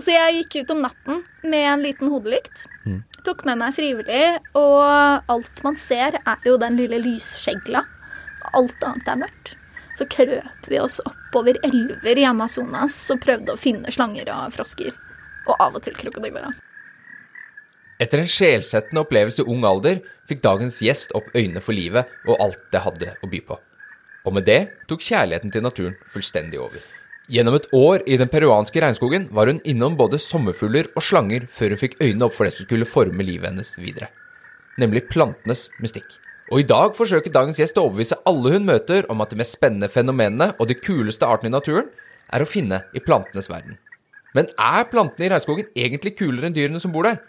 Så jeg gikk ut om natten med en liten hodelykt. Tok med meg frivillig, og alt man ser, er jo den lille lysskjegla. Alt annet er mørkt. Så krøp vi oss oppover elver i Amazonas og prøvde å finne slanger og frosker. Og av og til krokodiller. Etter en sjelsettende opplevelse i ung alder fikk dagens gjest opp øynene for livet og alt det hadde å by på. Og med det tok kjærligheten til naturen fullstendig over. Gjennom et år i den peruanske regnskogen var hun innom både sommerfugler og slanger før hun fikk øynene opp for det som skulle forme livet hennes videre. Nemlig plantenes mystikk. Og i dag forsøker dagens gjest å overbevise alle hun møter om at de mest spennende fenomenene og de kuleste artene i naturen er å finne i plantenes verden. Men er plantene i regnskogen egentlig kulere enn dyrene som bor der?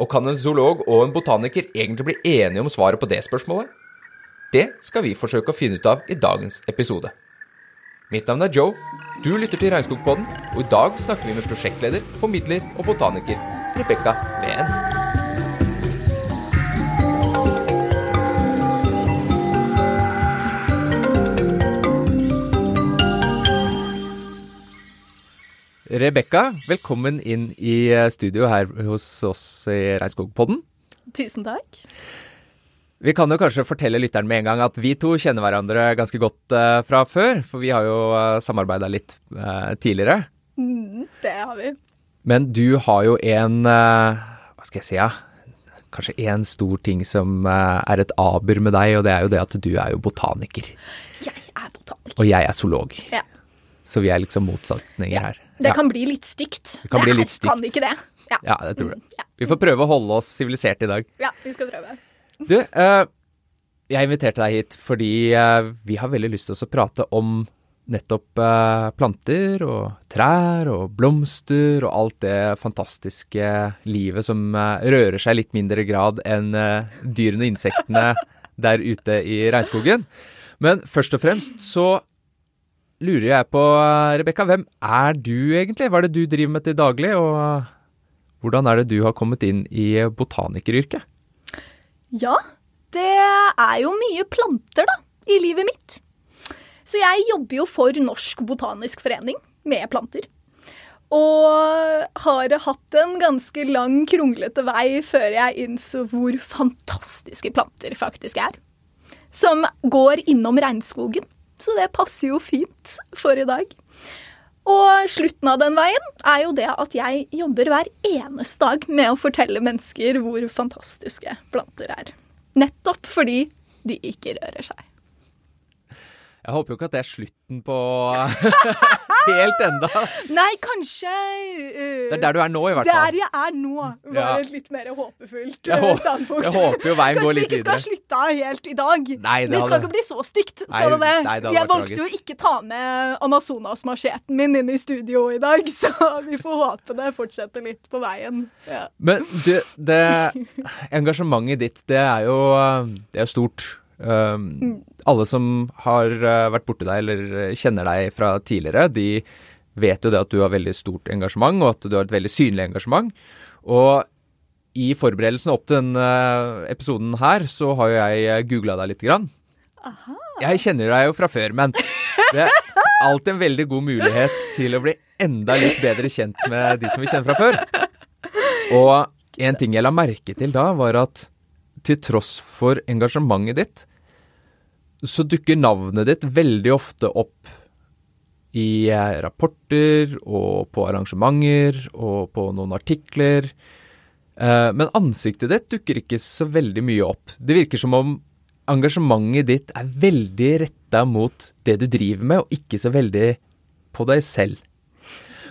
Og kan en zoolog og en botaniker egentlig bli enige om svaret på det spørsmålet? Det skal vi forsøke å finne ut av i dagens episode. Mitt navn er Joe, du lytter til Regnskogpodden, og i dag snakker vi med prosjektleder, formidler og botaniker Rebekka Veen. Rebekka, velkommen inn i studio her hos oss i Regnskogpodden. Tusen takk. Vi kan jo kanskje fortelle lytteren med en gang at vi to kjenner hverandre ganske godt uh, fra før, for vi har jo uh, samarbeida litt uh, tidligere. Mm, det har vi. Men du har jo en uh, Hva skal jeg si, ja? Kanskje én stor ting som eh, er et aber med deg, og det er jo det at du er jo botaniker. Jeg er botaniker. Og jeg er zoolog. Ja. Så vi er liksom motsetninger Ja, her. Det kan bli litt stygt. Det kan bli er- litt stygt. Kan ikke det? Ja. ja, det tror jeg. Mm, ja. Vi får prøve å holde oss siviliserte i dag. ja, vi skal prøve. Du, uh, jeg inviterte deg hit fordi uh, vi har veldig lyst til å prate om nettopp uh, planter og trær og blomster og alt det fantastiske livet som rører seg litt mindre grad enn dyrene og insektene der ute i regnskogen. Men først og fremst så lurer jeg på, Rebekka, hvem er du egentlig? Hva er det du driver med til daglig, og hvordan er det du har kommet inn i botanikeryrket? Ja, det er jo mye planter, da, i livet mitt. Så jeg jobber jo for Norsk Botanisk Forening med planter. Og har hatt en ganske lang, kronglete vei før jeg innså hvor fantastiske planter faktisk er. Som går innom regnskogen. Så det passer jo fint for i dag. Og slutten av den veien er jo det at jeg jobber hver eneste dag med å fortelle mennesker hvor fantastiske planter er. Nettopp fordi de ikke rører seg. Jeg håper jo ikke at det er slutten på helt enda. Nei, kanskje uh, Det er der du er nå, i hvert fall. Der jeg er nå, var Ja. et litt mer håpefullt Jeg øh, standpunkt. jeg håper jo veien går litt videre. Kanskje vi ikke skal av helt i dag. Nei, det det skal hadde- ikke bli så stygt, Nei, skal det det? nei, det jeg valgte valgte jo ikke ta med Amazonas-marsjerten min inn i studio i dag, så vi får håpe det fortsetter litt på veien. Ja. Men du, det engasjementet ditt, det er jo, det er jo stort. Um, alle som har uh, vært borti deg eller kjenner deg fra tidligere, de vet jo det at du har veldig stort engasjement, og at du har et veldig synlig engasjement. Og i forberedelsen opp til denne episoden her, så har jo jeg googla deg lite grann. Jeg kjenner deg jo fra før, men det er alltid en veldig god mulighet til å bli enda litt bedre kjent med de som vi kjenner fra før. Og en ting jeg la merke til da, var at til tross for engasjementet ditt, så dukker navnet ditt veldig ofte opp i eh, rapporter og på arrangementer og på noen artikler. Eh, Men ansiktet ditt dukker ikke så veldig mye opp. Det virker som om engasjementet ditt er veldig retta mot det du driver med, og ikke så veldig på deg selv.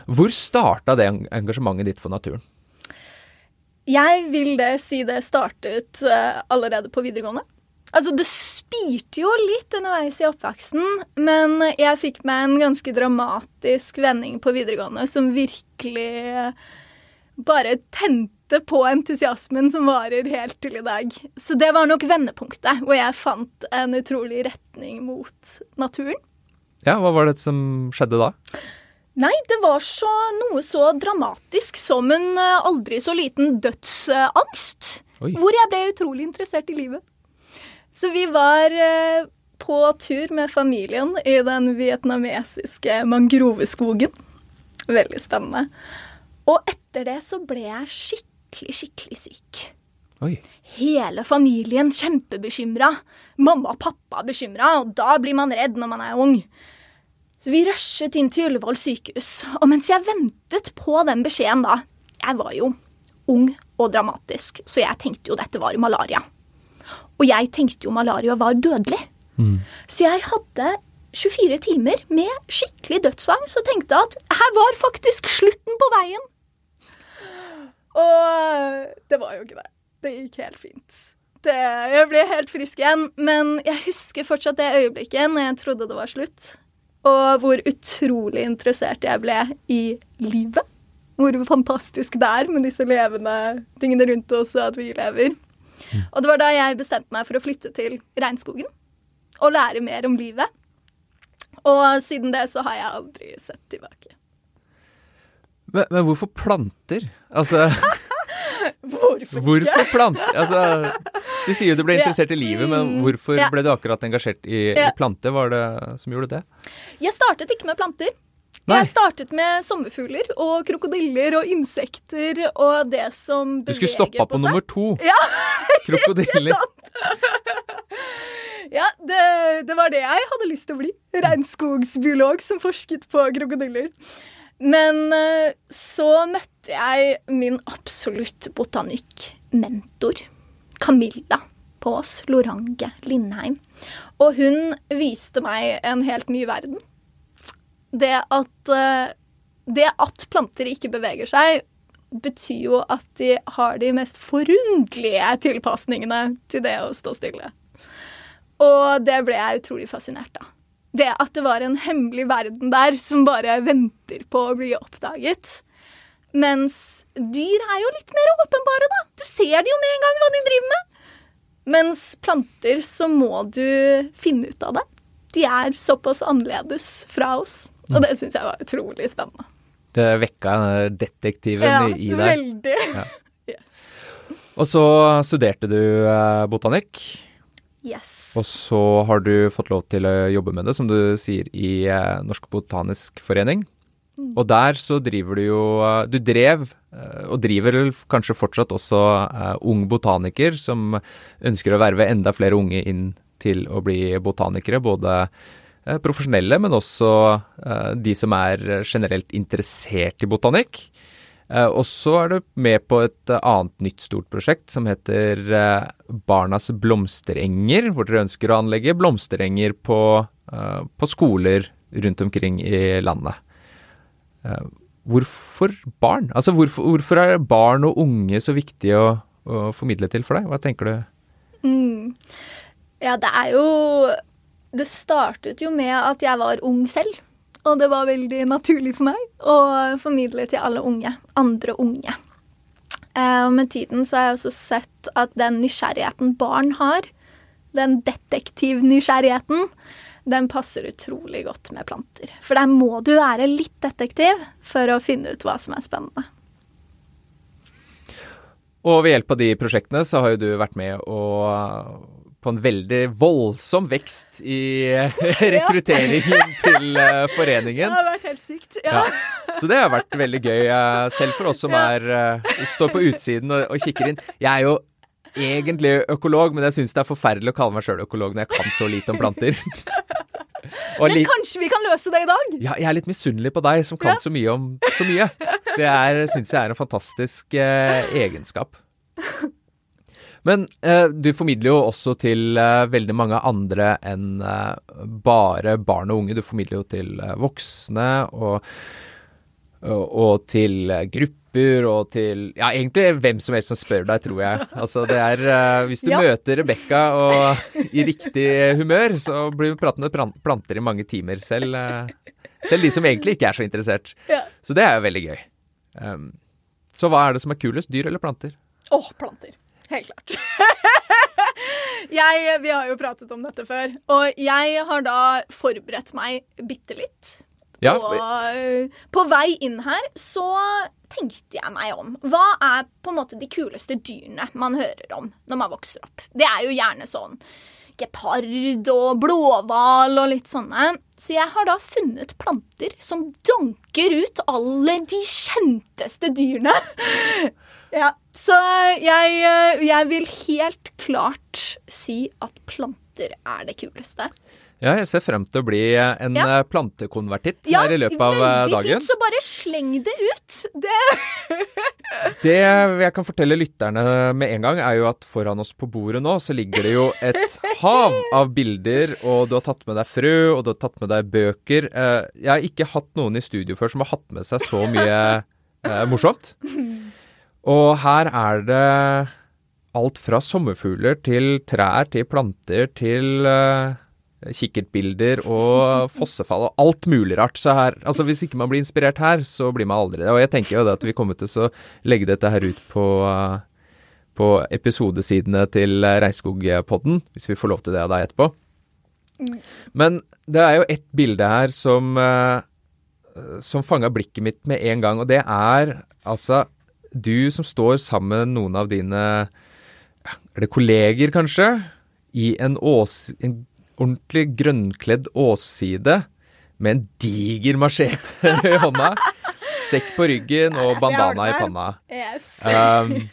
Hvor starta det engasjementet ditt for naturen? Jeg vil det si det startet eh, allerede på videregående. Altså, det spirte jo litt underveis i oppveksten, men jeg fikk meg en ganske dramatisk vending på videregående som virkelig bare tente på entusiasmen som varer helt til i dag. Så det var nok vendepunktet, hvor jeg fant en utrolig retning mot naturen. Ja, hva var det som skjedde da? Nei, det var så, noe så dramatisk som en eh, aldri så liten dødsangst. Oi. Hvor jeg ble utrolig interessert i livet. Så vi var eh, på tur med familien i den vietnamesiske mangroveskogen. Veldig spennende. Og etter det så ble jeg skikkelig, skikkelig syk. Oi. Hele familien kjempebekymra. Mamma og pappa bekymra, og da blir man redd når man er ung. Så vi rushet inn til Ullevål sykehus, og mens jeg ventet på den beskjeden da Jeg var jo ung og dramatisk, så jeg tenkte jo dette var malaria. Og jeg tenkte jo malaria var dødelig. Så jeg hadde 24 timer med skikkelig dødsangst og tenkte at her var faktisk slutten på veien. Og det var jo ikke det. Det gikk helt fint. Det, jeg ble helt frisk igjen, men jeg husker fortsatt det øyeblikket når jeg trodde det var slutt. Og hvor utrolig interessert jeg ble i livet. Hvor fantastisk det er med disse levende tingene rundt oss, og at vi lever. Og det var da jeg bestemte meg for å flytte til regnskogen og lære mer om livet. Og siden det så har jeg aldri sett tilbake. Men, men hvorfor planter? Altså, Hvorfor, hvorfor planter? Altså, du sier du ble interessert i livet, men Mm, hvorfor ble du akkurat engasjert i, i planter? Var det som gjorde det? Jeg startet ikke med planter. Nei. Jeg startet med sommerfugler og krokodiller og insekter og det som beveger på seg. Du skulle stoppa på på nummer to. Ja, Krokodiller. ja det, det var det jeg hadde lyst til å bli. Regnskogsbiolog som forsket på krokodiller. Men eh, så møtte jeg min absolutt botanikkmentor, Camilla Paas Lorange Lindheim. Og hun viste meg en helt ny verden. Det at, eh, det at planter ikke beveger seg, betyr jo at de har de mest forunderlige tilpasningene til det å stå stille. Og det ble jeg utrolig fascinert av. Det at det var en hemmelig verden der som bare venter på å bli oppdaget. Mens dyr er jo litt mer åpenbare, da. Du ser det jo med en gang hva de driver med. Mens planter så må du finne ut av det. De er såpass annerledes fra oss. Og det syns jeg var utrolig spennende. Det vekka detektiven i, i deg. veldig. Ja. Yes. Og så studerte du eh, botanikk, yes. og så har du fått lov til å jobbe med det, som du sier, i eh, Norsk Botanisk Forening. Og der så driver du jo eh, Du drev, og driver kanskje fortsatt også Ung Botaniker, som ønsker å verve enda flere unge inn til å bli botanikere. Både profesjonelle, men også eh, de som er generelt interessert i botanikk. Eh, og så er du med på et eh, annet nytt stort prosjekt som heter eh, Barnas blomsterenger, hvor dere ønsker å anlegge blomsterenger på, eh, på skoler rundt omkring i landet. Eh, hvorfor barn? Altså hvorfor, hvorfor er barn og unge så viktig å, å formidle til for deg? Hva tenker du? Mm. Ja, det er jo Det startet jo med at jeg var ung selv. Og det var veldig naturlig for meg å formidle til alle unge. Andre unge. Eh, Og med tiden så har jeg også sett at den nysgjerrigheten barn har, den detektivnysgjerrigheten, den passer utrolig godt med planter. For der må du være litt detektiv for å finne ut hva som er spennende. Og ved hjelp av de prosjektene så har jo du vært med å på en veldig voldsom vekst i rekrutteringen til foreningen. Det har vært helt sykt. Ja. Så det har vært veldig gøy, eh, selv for oss som er, eh, står på utsiden og, og kikker inn. Jeg er jo egentlig økolog, men jeg syns det er forferdelig å kalle meg sjøl økolog når jeg kan så lite om planter. Men litt, kanskje vi kan løse det i dag? ja, jeg er litt misunnelig på deg som kan så mye om så mye. Det syns jeg er en fantastisk eh, egenskap. Men eh, du formidler jo også til eh, veldig mange andre enn eh, bare barn og unge. Du formidler jo til eh, voksne og, og, og til eh, grupper og til Ja, egentlig hvem som helst som spør deg, tror jeg. Altså det er eh, Hvis du Ja. møter Rebekka og i riktig humør, så blir vi pratende planter i mange timer. Selv, selv de som egentlig ikke er så interessert. Ja. Så det er jo veldig gøy. Um, så hva er det som er kulest, dyr eller planter? Å, planter. Helt klart. jeg, vi har jo pratet om dette før, og jeg har da forberedt meg bitte litt. Ja, og på vei inn her så tenkte jeg meg om. Hva er på en måte de kuleste dyrene man hører om når man vokser opp? Det er jo gjerne sånn gepard og blåhval og litt sånne. Så jeg har da funnet planter som danker ut alle de kjenteste dyrene. ja, så jeg, jeg vil helt klart si at planter er det kuleste. Ja, jeg ser frem til å bli en Ja. eh, plantekonvertitt Ja, her i løpet av eh, veldig fint, så bare sleng det ut. Det Det jeg kan fortelle lytterne med en gang, er jo at foran oss på bordet nå, så ligger det jo et hav av bilder, og du har tatt med deg frø, og du har tatt med deg bøker. Eh, Jeg har ikke hatt noen i studio før som har hatt med seg så mye eh, morsomt. Og her er det alt fra sommerfugler til trær til planter til uh, kikkertbilder og fossefall og alt mulig rart. Så her, altså hvis ikke man blir inspirert her, så blir man aldri det. Og jeg tenker jo det at vi kommer til å legge dette her ut på, eh, på episodesidene til Regnskogpodden, hvis vi får lov til det av deg etterpå. Men det er jo ett bilde her som, eh, som fanga blikket mitt med en gang, og det er altså du som står sammen med noen av dine Er det kolleger, kanskje? I en, ås, en ordentlig grønnkledd åsside med en diger machete i hånda. Sekk på ryggen og bandana i panna. Yes. Um,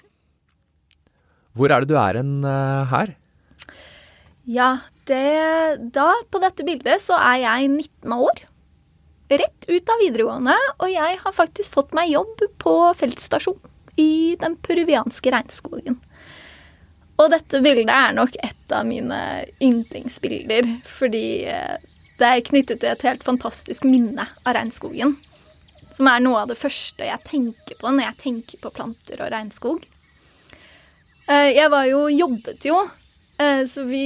hvor er det du er hen uh, her? Ja, det Da, på dette bildet, så er jeg 19 år. Rett ut av videregående, og jeg har faktisk fått meg jobb på feltstasjon i den peruvianske regnskogen. Og dette bildet er nok et av mine yndlingsbilder, fordi eh, det er knyttet til et helt fantastisk minne av regnskogen. Som er noe av det første jeg tenker på når jeg tenker på planter og regnskog. Eh, Jeg var jo, jobbet jo, eh, så vi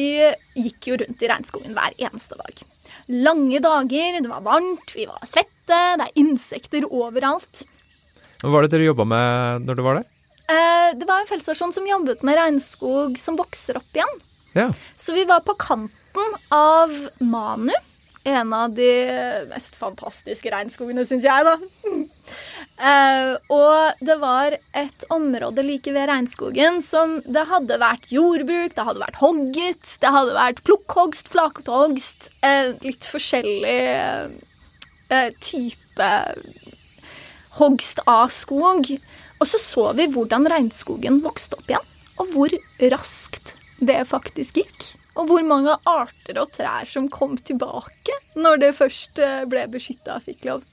gikk jo rundt i regnskogen hver eneste dag. Lange dager, det var varmt, vi var svette, det er insekter overalt. Hva var det dere jobba med når du var der? Eh, Det var en feltstasjon som jobbet med regnskog som vokser opp igjen. Ja. Så vi var på kanten av Manu. En av de mest fantastiske regnskogene, syns jeg, da. Eh, og det var et område like ved regnskogen som det hadde vært jordbruk, det hadde vært hogget, det hadde vært plukkhogst, flakhogst, uh, litt forskjellig uh, type hogst av skog. Og så så vi hvordan regnskogen vokste opp igjen, og hvor raskt det faktisk gikk. Og hvor mange arter og trær som kom tilbake når det først eh, ble beskytta og fikk lov.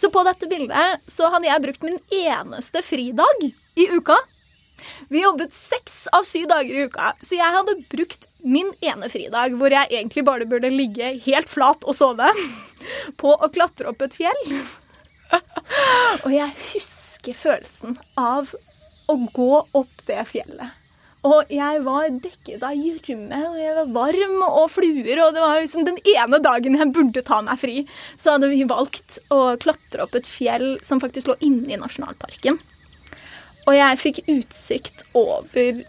Så på dette bildet så hadde jeg brukt min eneste fridag i uka. Vi jobbet seks av syv dager i uka, så jeg hadde brukt min ene fridag, hvor jeg egentlig bare burde ligge helt flat og sove, på å klatre opp et fjell. Og jeg husker følelsen av å gå opp det fjellet. Og jeg var dekket av gjørme, og jeg var varm og fluer, og det var liksom den ene dagen jeg burde ta meg fri, så hadde vi valgt å klatre opp et fjell som faktisk lå inne i nasjonalparken. Og jeg fikk utsikt over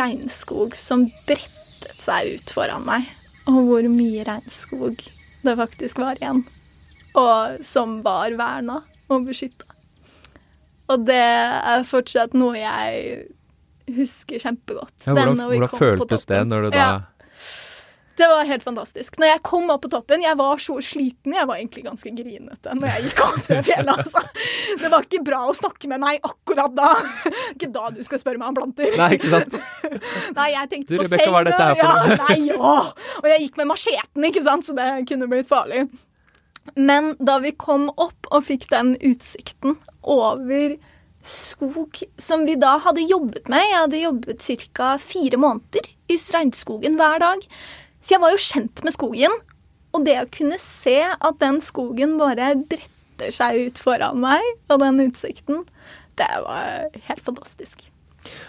regnskog som brettet seg ut foran meg, og hvor mye regnskog det faktisk var igjen og som var verna og beskytta. Og det er fortsatt noe jeg husker kjempegodt. Ja, hvordan hvordan føltes det når du da Ja, det var helt fantastisk. Når jeg kom opp på toppen, jeg var så sliten. Jeg var egentlig ganske grinete når jeg gikk opp det fjellet. Altså. Det var ikke bra å snakke med meg akkurat da. Ikke da du skal spørre meg om planter. Nei, ikke sant? Nei, jeg tenkte Du, på Rebecca, hva er dette her for ja? Nei, åh. Og jeg gikk med macheten, ikke sant, så det kunne blitt farlig. Men da vi kom opp og fikk den utsikten over skog som vi da hadde jobbet med Jeg hadde jobbet ca. fire måneder i regnskogen hver dag. Så jeg var jo kjent med skogen. Og det å kunne se at den skogen bare bretter seg ut foran meg, og den utsikten, det var helt fantastisk.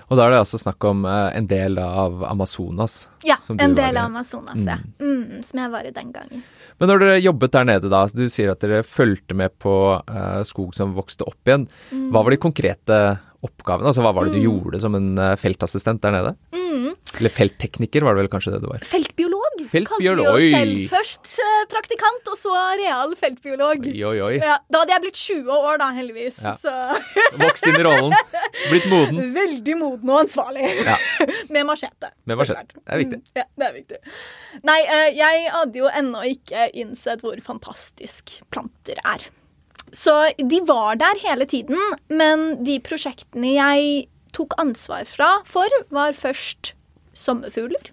Og da er det altså snakk om eh, en del av Amazonas. Ja, Som du en del av Amazonas, ja. Mm, som jeg var i den gangen. Men når dere jobbet der nede da, du sier at dere fulgte med på uh, skog som vokste opp igjen. Mm. Hva var de konkrete oppgavene? Altså hva var det du gjorde som en eh, feltassistent der nede? Mm. Eller felttekniker var det vel kanskje det du var? Feltbiolog, Feltbiolog, kalte vi jo oss selv. Først eh, praktikant, og så real feltbiolog. Oi, oi, oi. Ja, da hadde jeg blitt 20 år, da, heldigvis. Ja. Så Vokst inn i rollen. Blitt moden. veldig moden og ansvarlig. Ja. Med machete. Med machete. Det er viktig. Mm, ja, det er viktig. Nei, eh, jeg hadde jo ennå ikke innsett hvor fantastisk planter er. Så de var der hele tiden, men de prosjektene jeg tok ansvar fra for, var først sommerfugler.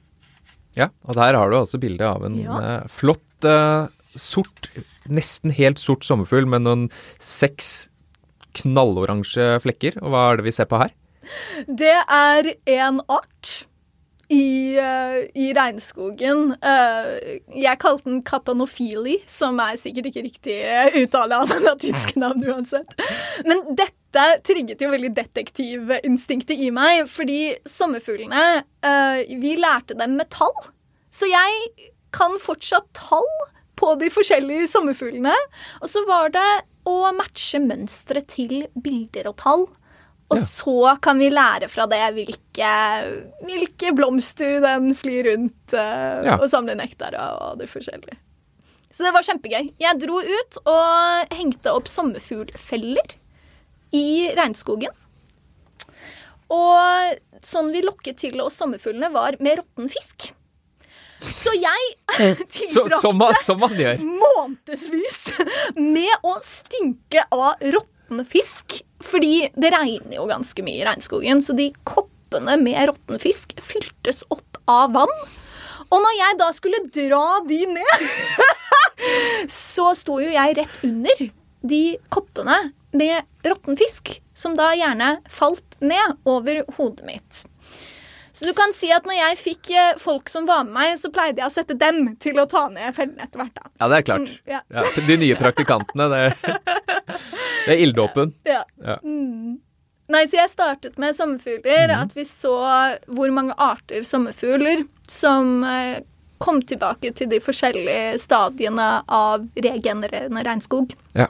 Ja, og der har du altså bilde av en Ja. uh, flott uh, sort, nesten helt sort sommerfugl med noen seks knalloransje flekker. Og hva er det vi ser på her? Det er en art i, uh, i regnskogen. Jeg kalte den katanofili, som er sikkert ikke riktig uttale av det latinske navnet uansett. Men dette trigget jo veldig detektivinstinktet i meg, fordi sommerfuglene eh, Vi lærte dem med tall. Så jeg kan fortsatt tall på de forskjellige sommerfuglene. Og så var det å matche mønstre til bilder og tall. Og Ja. så kan vi lære fra det hvilke, hvilke blomster den flyr rundt uh, Ja. og samler nektar og det forskjellige. Så det var kjempegøy. Jeg dro ut og hengte opp sommerfuglfeller i regnskogen. Og sånn vi lokket til oss sommerfuglene, var med råtten fisk. Så jeg tilbrakte månedsvis med å stinke av råtten fisk. Fordi det regner jo ganske mye i regnskogen, så de koppene med råtten fisk fyltes opp av vann. Og når jeg da skulle dra de ned, så sto jo jeg rett under de koppene med råtten fisk, som da gjerne falt ned over hodet mitt. Så du kan si at når jeg fikk eh, folk som var med meg, så pleide jeg å sette dem til å ta ned fellene etter hvert. da. Ja, det er klart. Mm, ja. Ja, de nye praktikantene, det er, det er ilddåpen. Ja. Ja. Mm. Nei, så jeg startet med sommerfugler. At vi så hvor mange arter sommerfugler som eh, kom tilbake til de forskjellige stadiene av regenererende regnskog. Ja.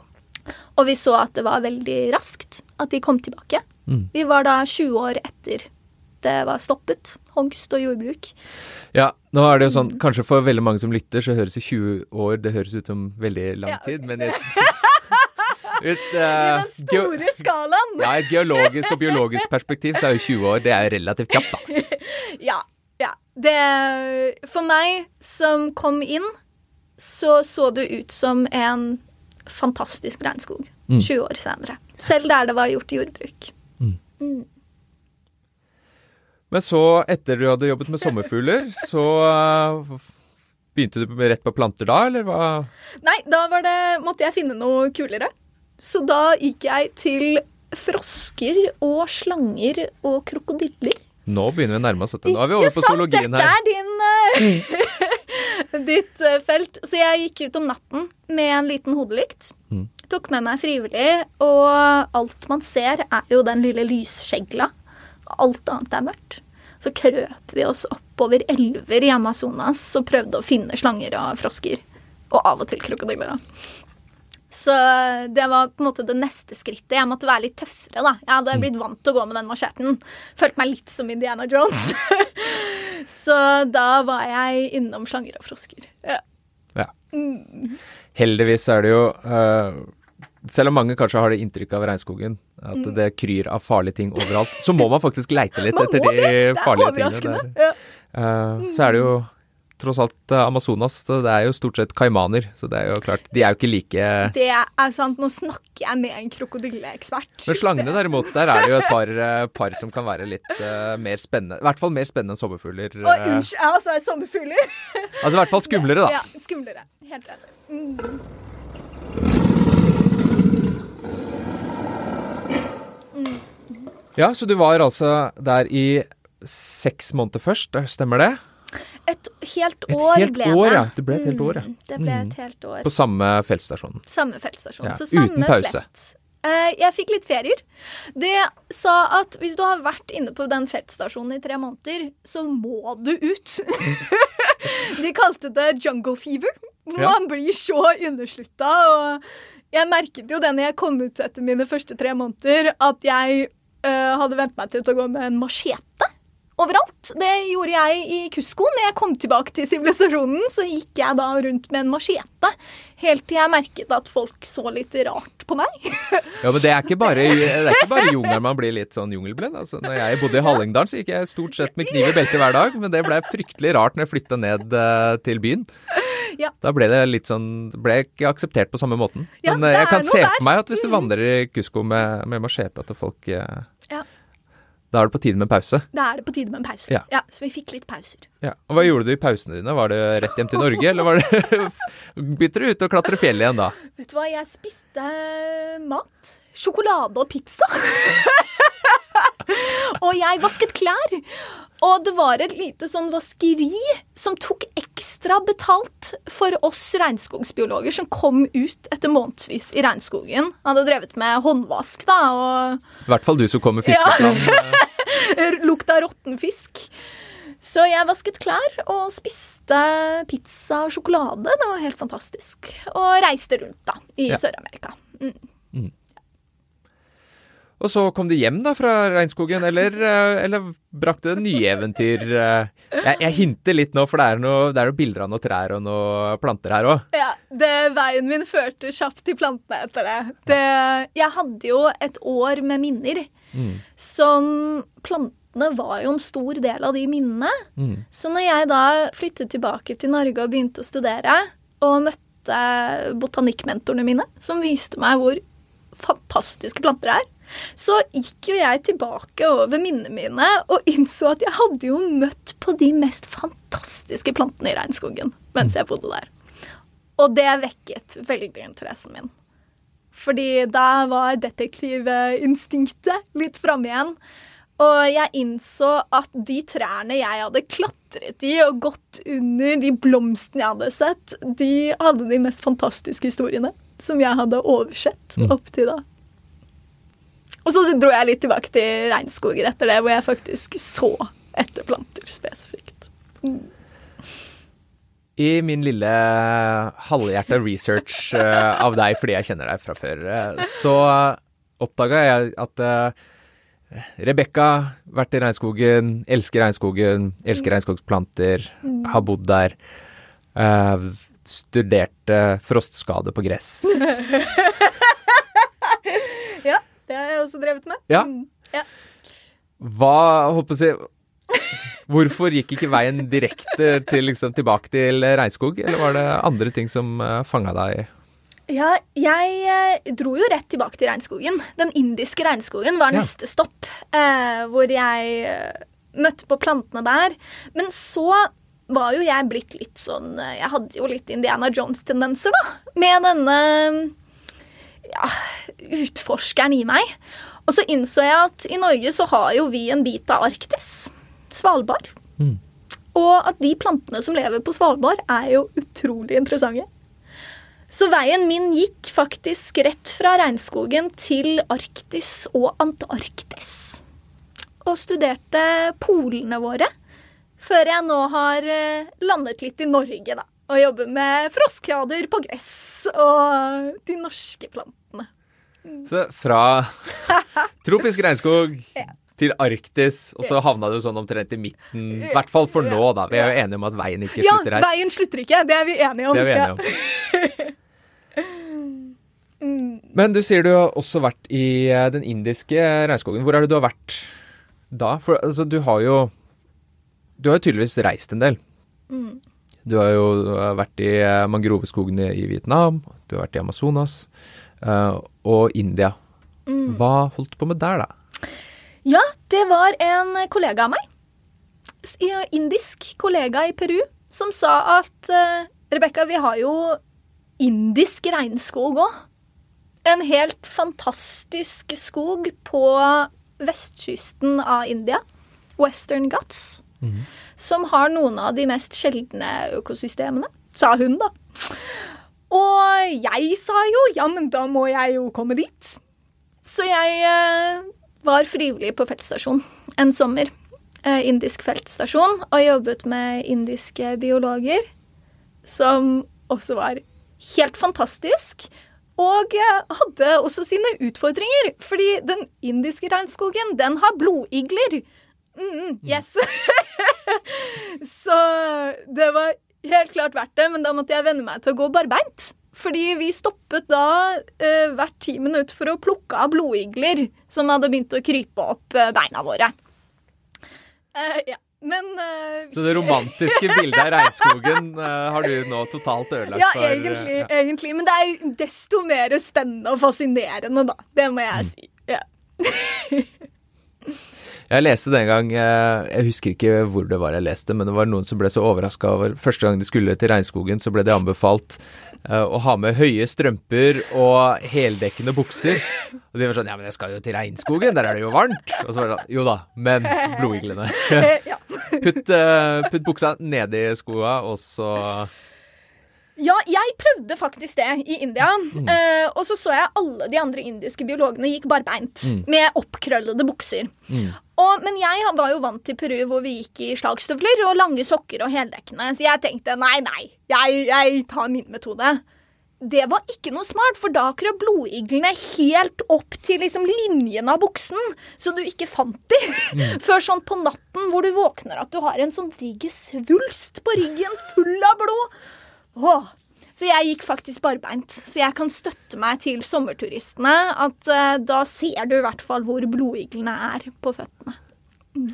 Og vi så at det var veldig raskt at de kom tilbake. Mm. Vi var da 20 år etter det var stoppet, hogst og jordbruk. Ja, nå er det jo sånn, kanskje for veldig mange som lytter, så høres jo 20 år det høres ut som veldig lang Ja, tid, men i et, i I eh, den store skalaen! ja, et geologisk og biologisk perspektiv så er jo 20 år det er relativt kjapt, da. Ja. ja. Det For meg som kom inn, så så det ut som en fantastisk regnskog Mm. 20 år senere. Selv der det var gjort jordbruk. Men så, etter du hadde jobbet med sommerfugler, så eh, begynte du rett på planter da, eller hva? Nei, da var det, måtte jeg finne noe kulere. Så da gikk jeg til frosker og slanger og krokodiller. Nå begynner vi å nærme oss dette. Nå er vi over på Ikke sant? Dette er din eh, ditt eh, felt. Så jeg gikk ut om natten med en liten hodelykt. Mm. Tok med meg frivillig, og alt man ser, er jo den lille lysskjegla. Alt annet er mørkt. Så krøp vi oss oppover elver i Amazonas og prøvde å finne slanger og frosker. Og av og til krokodiller. Så det var på en måte det neste skrittet. Jeg måtte være litt tøffere. da. Jeg hadde blitt vant til å gå med den marsjerten Følte meg litt som Indiana Jones. Så da var jeg innom slanger og frosker. Ja. Ja. Mm. Heldigvis er det jo uh, Selv om mange kanskje har det inntrykket av regnskogen, at det kryr av farlige ting overalt, så må man faktisk leite litt Mm. Etter de farlige tingene. Der. Ja. Uh, så er det jo tross alt eh, Amazonas, det er jo stort sett kaimaner. Så det er jo klart, de er jo ikke like Det er sant. Nå snakker jeg med en krokodilleekspert. Men slangene derimot, der er det jo et par, eh, par som kan være litt uh, mer spennende. I hvert fall mer spennende enn sommerfugler. Å, unnskyld, jeg altså er sommerfugler. altså i hvert fall skumlere, da. Ja, skumlere. Helt enig. Mm. Ja, så du var altså der i seks måneder først, stemmer det? Et helt år Et helt ble år, det. ja. Det ble et helt år, ja. Mm, Det ble Mm. et helt år. På samme feltstasjon. Samme feltstasjon. Ja, så samme uten pause. flett. Eh, jeg fikk litt ferier. Det sa at hvis du har vært inne på den feltstasjonen i tre måneder, så må du ut. De kalte det jungle fever. Man Ja. Blir så underslutta. Og jeg merket jo det når jeg kom ut etter mine første tre måneder, at jeg uh, hadde vent meg til å gå med en machete overalt. Det gjorde jeg i Kusko. Når jeg kom tilbake til sivilisasjonen, så gikk jeg da rundt med en machete. Helt til jeg merket at folk så litt rart på meg. Ja, men det er ikke bare, det jungelen man blir litt sånn jungelblind. Altså, når jeg bodde i Hallingdalen, så gikk jeg stort sett med kniv i beltet hver dag. Men det ble fryktelig rart når jeg flytta ned uh, til byen. Ja. Da ble det litt sånn Ble ikke akseptert på samme måten. Ja, Men uh, jeg kan se for meg at hvis du vandrer i Kusko med, med machete, at folk uh. Da er det på tide med pause. Da er det på tide med en pause. Ja. så vi fikk litt pauser. Ja. Og hva gjorde du i pausene dine? Var det rett hjem til Norge, eller var det Begynte du ut og klatre fjell igjen da? Vet du hva, jeg spiste mat. Sjokolade og pizza. og jeg vasket klær. Og det var et lite sånn vaskeri som tok ekstra betalt for oss regnskogsbiologer som kom ut etter månedsvis i regnskogen. Hadde drevet med håndvask, da, og I hvert fall du som kom med fiskeplan. lukta råtten fisk. Så jeg vasket klær og spiste pizza og sjokolade. Det var helt fantastisk. Og reiste rundt, da, i Ja. Sør-Amerika. Mm. Og så kom du hjem da fra regnskogen, eller, eh, eller brakte det nye eventyr? eh? Jeg, jeg hinter litt nå, for det er, noe, det er noen bilder av noen trær og noen planter her òg. Ja, det, Veien min førte kjapt til plantene etter det. det. Jeg hadde jo et år med minner Mm. som Plantene var jo en stor del av de minnene. Mm. Så når jeg da flyttet tilbake til Norge og begynte å studere, og møtte botanikkmentorene mine, som viste meg hvor fantastiske planter er, så gikk jo jeg tilbake over minnene mine og innså at jeg hadde jo møtt på de mest fantastiske plantene i regnskogen mens jeg bodde der. Og det vekket veldig interessen min. Fordi da var detektivinstinktet litt framme igjen. Og jeg innså at de trærne jeg hadde klatret i og gått under, de blomstene jeg hadde sett, de hadde de mest fantastiske historiene som jeg hadde oversett Mm. opp til da. Og så dro jeg litt tilbake til regnskoger etter det, hvor jeg faktisk så etter planter spesifikt. I min lille halvhjerta research eh, av deg fordi jeg kjenner deg fra før, eh, så oppdaga jeg at uh, Rebekka vært i regnskogen, elsker regnskogen, elsker regnskogsplanter, har bodd der. studerte frostskade på gress. Ja, det har jeg også drevet med. Ja. Mm. ja. Hva å si Hvorfor gikk ikke veien direkte til, liksom, tilbake til regnskog, eller var det andre ting som uh, fanga deg? Ja, jeg eh, dro jo rett tilbake til regnskogen. Den indiske regnskogen var Ja. neste stopp, eh, hvor jeg eh, møtte på plantene der. Men så var jo jeg blitt litt sånn eh, Jeg hadde jo litt Indiana Jones-tendenser, da. Med denne ja, utforskeren i meg. Og så innså jeg at i Norge så har jo vi en bit av Arktis. Svalbard. Mm. Og at de plantene som lever på Svalbard, er jo utrolig interessante. Så veien min gikk faktisk rett fra regnskogen til Arktis og Antarktis. Og studerte polene våre. Før jeg nå har eh, landet litt i Norge, da. Og jobber med frostskader på gress og de norske plantene. Så fra tropisk regnskog til Arktis, og så havna du sånn omtrent i midten. I hvert fall for nå, da. Vi er jo enige om at veien ikke slutter her. Ja, veien slutter ikke. Det er vi enige om. Det er vi enige om. Men du sier du har også vært i eh, den indiske regnskogen. Hvor er det du har vært da? For altså, du har jo Du har jo tydeligvis reist en del. Mm. Du har jo eh, vært i eh, mangroveskogene i Vietnam, du har vært i Amazonas og India. Mm. Hva holdt du på med der, da? Ja, det var en kollega av meg. Indisk kollega i Peru som sa at uh, Rebekka, vi har jo indisk regnskog òg. En helt fantastisk skog på vestkysten av India. Western Ghats. Som har noen av de mest sjeldne økosystemene, sa hun, da. Og jeg sa jo ja, men da må jeg jo komme dit. Så jeg eh, var frivillig på feltstasjon en sommer. Eh, indisk feltstasjon, og jobbet med indiske biologer. Som også var helt fantastisk. Og eh, hadde også sine utfordringer, fordi den indiske regnskogen, den har blodigler. Mm, yes. så det var helt klart verdt det, men da måtte jeg venne meg til å gå barbeint. Fordi vi stoppet da eh, hvert ti minutter for å plukke av blodigler som hadde begynt å krype opp eh, beina våre. Eh, ja. Men eh, Så det romantiske bildet av regnskogen eh, har du nå totalt ødelagt Ja, for eh, egentlig, ja. egentlig. Men det er desto mer spennende og fascinerende, da. Det må Mm. jeg si. Ja. Jeg leste den gang, eh, jeg husker ikke hvor det var jeg leste, men det var noen som ble så overraska over Første gang de skulle til regnskogen, så ble det anbefalt eh, å ha med høye strømper og heldekkende bukser. Og de var sånn Ja, men jeg skal jo til regnskogen, der er det jo varmt. Og så var det sånn Jo da, men blodiglene. Putt, eh, putt buksa nedi skoa, og så Ja, jeg prøvde faktisk det i India. Mm. Eh, og så så jeg alle de andre indiske biologene gikk barbeint Mm. med oppkrøllede bukser. Og, men jeg var jo vant til Peru hvor vi gikk i slagstøvler og lange sokker og heldekkende, så jeg tenkte nei, nei, jeg, jeg tar min metode. Det var ikke noe smart, for da krøp blodiglene helt opp til liksom linjen av buksen, så du ikke fant de. Før sånn på natten hvor du våkner at du har en sånn diger svulst på ryggen full av blod. Åh. Så jeg gikk faktisk barbeint. Så jeg kan støtte meg til sommerturistene. At uh, da ser du i hvert fall hvor blodiglene er på føttene. Mm.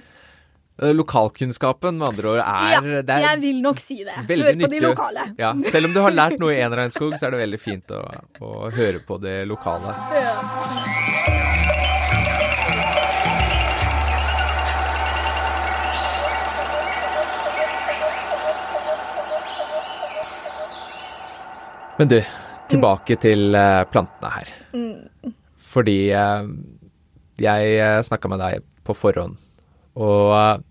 Lokalkunnskapen, med andre ord, er, ja, det er jeg vil nok si det. Hør på de lokale. Ja, selv om du har lært noe i Enreinskog, så er det veldig fint å, å høre på det lokale. Ja. Men du, tilbake til eh, plantene her. Fordi eh, jeg uh, snakka med deg på forhånd, og eh,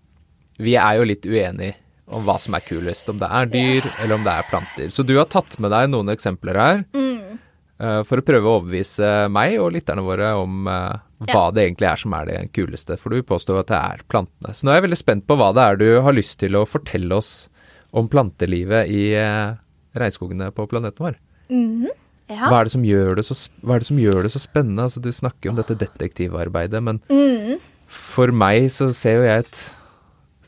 vi er jo litt uenige om hva som er kulest, om det er dyr eller om det er planter. Så du har tatt med deg noen eksempler her eh, for å prøve å overbevise meg og lytterne våre om eh, hva det egentlig er som er det kuleste, for du påstår at det er plantene. Så nå er jeg veldig spent på hva det er du har lyst til å fortelle oss om plantelivet i eh, regnskogene på planeten vår. Ja. Hva er, det som gjør det så, hva er det som gjør det så spennende? Altså, du snakker jo om dette detektivarbeidet, men Mm. for meg så ser jo jeg et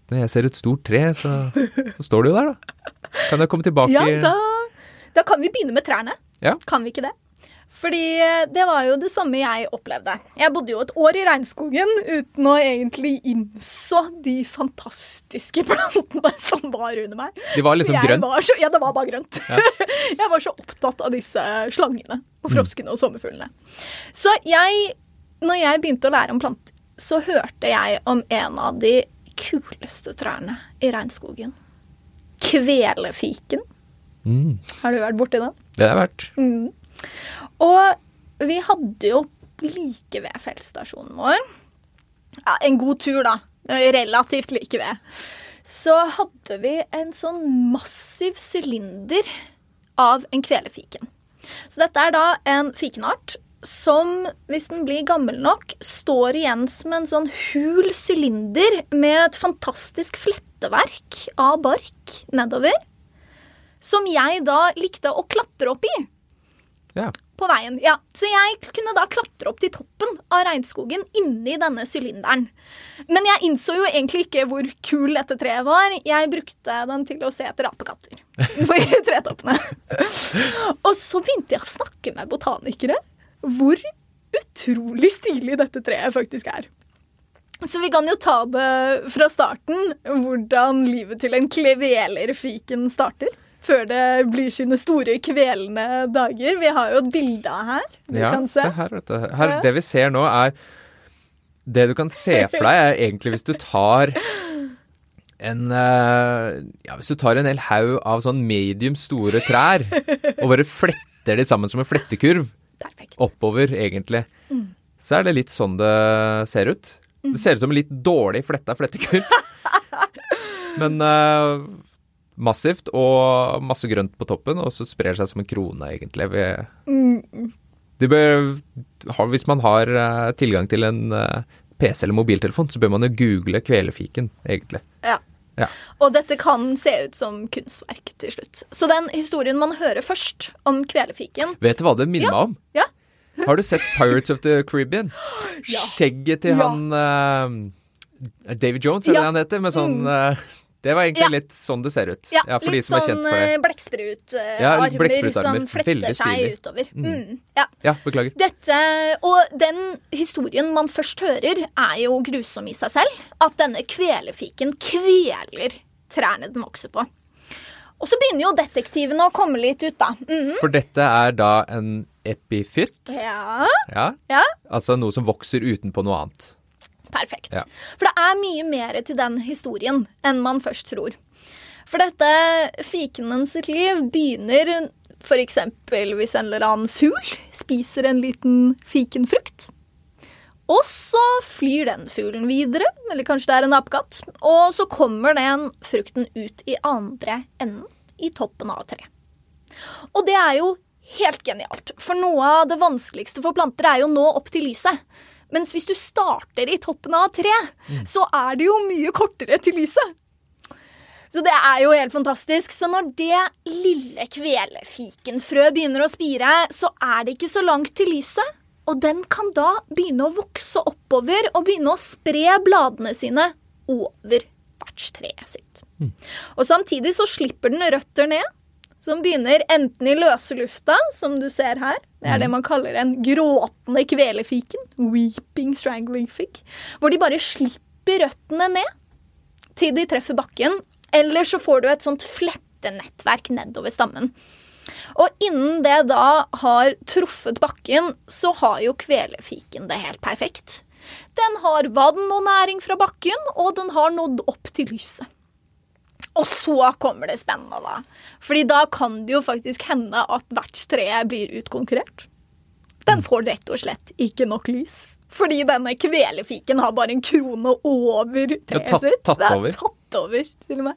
Når jeg ser et stort tre, så, så står det jo der, da. Kan jeg komme tilbake Ja, da, da kan vi begynne med trærne. Ja. Kan vi ikke det? Fordi eh, det var jo det samme jeg opplevde. Jeg bodde jo et år i regnskogen uten å egentlig innså de fantastiske plantene som var under meg. De var liksom jeg grønt. Var så, ja, det var bare grønt. jeg var så opptatt av disse slangene og froskene og sommerfuglene. Så jeg, når jeg begynte å lære om planter, så hørte jeg om en av de kuleste trærne i regnskogen. Kvelefiken. Mm, Har du vært borti den? det har jeg vært. Og vi hadde jo like ved feltstasjonen vår ja, En god tur, da. Relativt like ved. Så hadde vi en sånn massiv sylinder av en kvelefiken. Så dette er da en fikenart som, hvis den blir gammel nok, står igjen som en sånn hul sylinder med et fantastisk fletteverk av bark nedover. Som jeg da likte å klatre opp i Ja. på veien. Ja, Så jeg kunne da klatre opp til toppen av regnskogen inni denne sylinderen. Men jeg innså jo egentlig ikke hvor kul dette treet var. Jeg brukte den til å se etter apekatter på tretoppene. Og så begynte jeg å snakke med botanikere. Hvor utrolig stilig dette treet faktisk er. Så vi kan jo ta det fra starten, hvordan livet til en klevelerfiken starter. Før det blir sine store kvelende dager. Vi har jo et bilde her. Du ja, kan se. se her, vet du. Her, Ja. Det vi ser nå, er Det du kan se for deg, er egentlig hvis du tar en eh, Ja, hvis du tar en hel haug av sånn medium store trær, og bare fletter de sammen som en flettekurv Perfekt. oppover, egentlig, så er det litt sånn det ser ut. Det ser ut som en litt dårlig fletta flettekurv. Men eh, massivt og masse grønt på toppen, og så sprer det seg som en krone, egentlig. det bør, hvis man har eh, tilgang til en eh, PC eller mobiltelefon, så bør man jo google kvelefiken, egentlig. Ja. Ja. Og dette kan se ut som kunstverk til slutt. Så den historien man hører først om kvelefiken Vet du hva det minner meg om? Ja. Har du sett Pirates of the Caribbean? Ja. Skjegget til han uh, David Jones, er det. Mm. han heter? Med sånn eh, Det var egentlig Ja. litt sånn det ser ut. Ja, de litt sånn eh, blekksprutarmer Ja, armer som fletter seg utover. Mm. Ja. Ja, beklager. Dette, og den historien man først hører, er jo grusom i seg selv. At denne kvelefiken kveler trærne den vokser på. Og så begynner jo detektivene å komme litt ut, da. Mm. For dette er da en epifytt. Ja, Ja. ja, Altså noe som vokser utenpå noe annet. Perfekt. Ja. For det er mye mer til den historien enn man først tror. For dette fikenen sitt liv begynner f.eks. hvis en eller annen fugl spiser en liten fikenfrukt. Og så flyr den fuglen videre, eller kanskje det er en apekatt, og så kommer den frukten ut i andre enden, i toppen av treet. Og det er jo helt genialt, for noe av det vanskeligste for planter er jo nå opp til lyset. Mens hvis du starter i toppen av tre, tre, så er det jo mye kortere til lyset. Så det er jo helt fantastisk. Så når det lille kvelefikenfrø begynner å spire, så er det ikke så langt til lyset. Og den kan da begynne å vokse oppover og begynne å spre bladene sine over vertstreet sitt. Og samtidig så slipper den røtter ned, som begynner enten i løse lufta, som du ser her. Det er det man kaller en gråtende kvelefiken. Weeping strangling fig. Hvor de bare slipper røttene ned til de treffer bakken. Eller så får du et sånt flettenettverk nedover stammen. Og innen det da har truffet bakken, så har jo kvelefiken det helt perfekt. Den har vann og næring fra bakken, og den har nådd opp til lyset. Og så kommer det spennende, da. Fordi da kan det jo faktisk hende at vertstreet blir utkonkurrert. Den får rett og slett ikke nok lys. Fordi denne kvelefiken har bare en krone over treet tatt- sitt. tatt det er tatt over, til og med.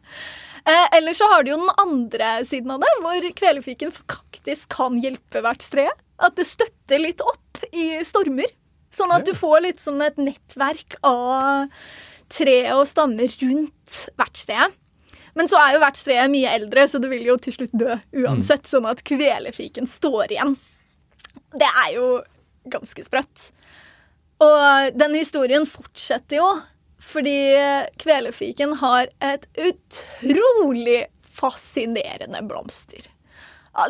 Eh, eller så har du jo den andre siden av det, hvor kvelefiken faktisk kan hjelpe vertstreet. At det støtter litt opp i stormer. Sånn at du får litt som et nettverk av tre og stammer rundt vertstreet. Men så er jo hvert street mye eldre, så det vil jo til slutt dø uansett. Sånn at kvelefiken står igjen. Det er jo ganske sprøtt. Og denne historien fortsetter jo, fordi kvelefiken har et utrolig fascinerende blomster.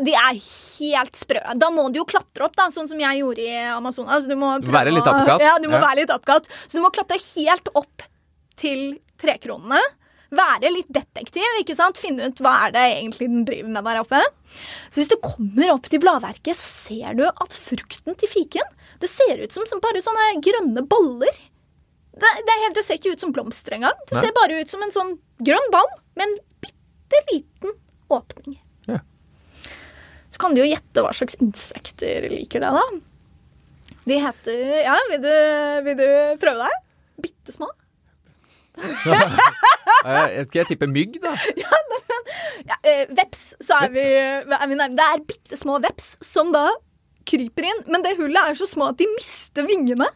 De er helt sprø. Da må du jo klatre opp, da, sånn som jeg gjorde i Amazonas. Du må prøve Være litt apekatt. Ja, du må Ja. være litt apekatt. Så du må klatre helt opp til trekronene. Være litt detektiv, ikke sant? Finne ut hva er det egentlig den driver med der oppe. Så hvis du kommer opp til bladverket, så ser du at frukten til fiken det ser ut som, som bare sånne grønne boller. Det, det, helt, det ser ikke ut som blomster engang. Det Nei. ser bare ut som en sånn grønn ball med en bitte liten åpning. Ja. Så kan du jo gjette hva slags insekter liker det, da. De heter Ja, vil du, vil du prøve deg? Bitte små. Eh, Jeg ikke, jeg tipper mygg, da. Ja, eh, veps, så er vi, er vi nærme. Det er bitte små veps som da kryper inn, men det hullet er så små at de mister vingene.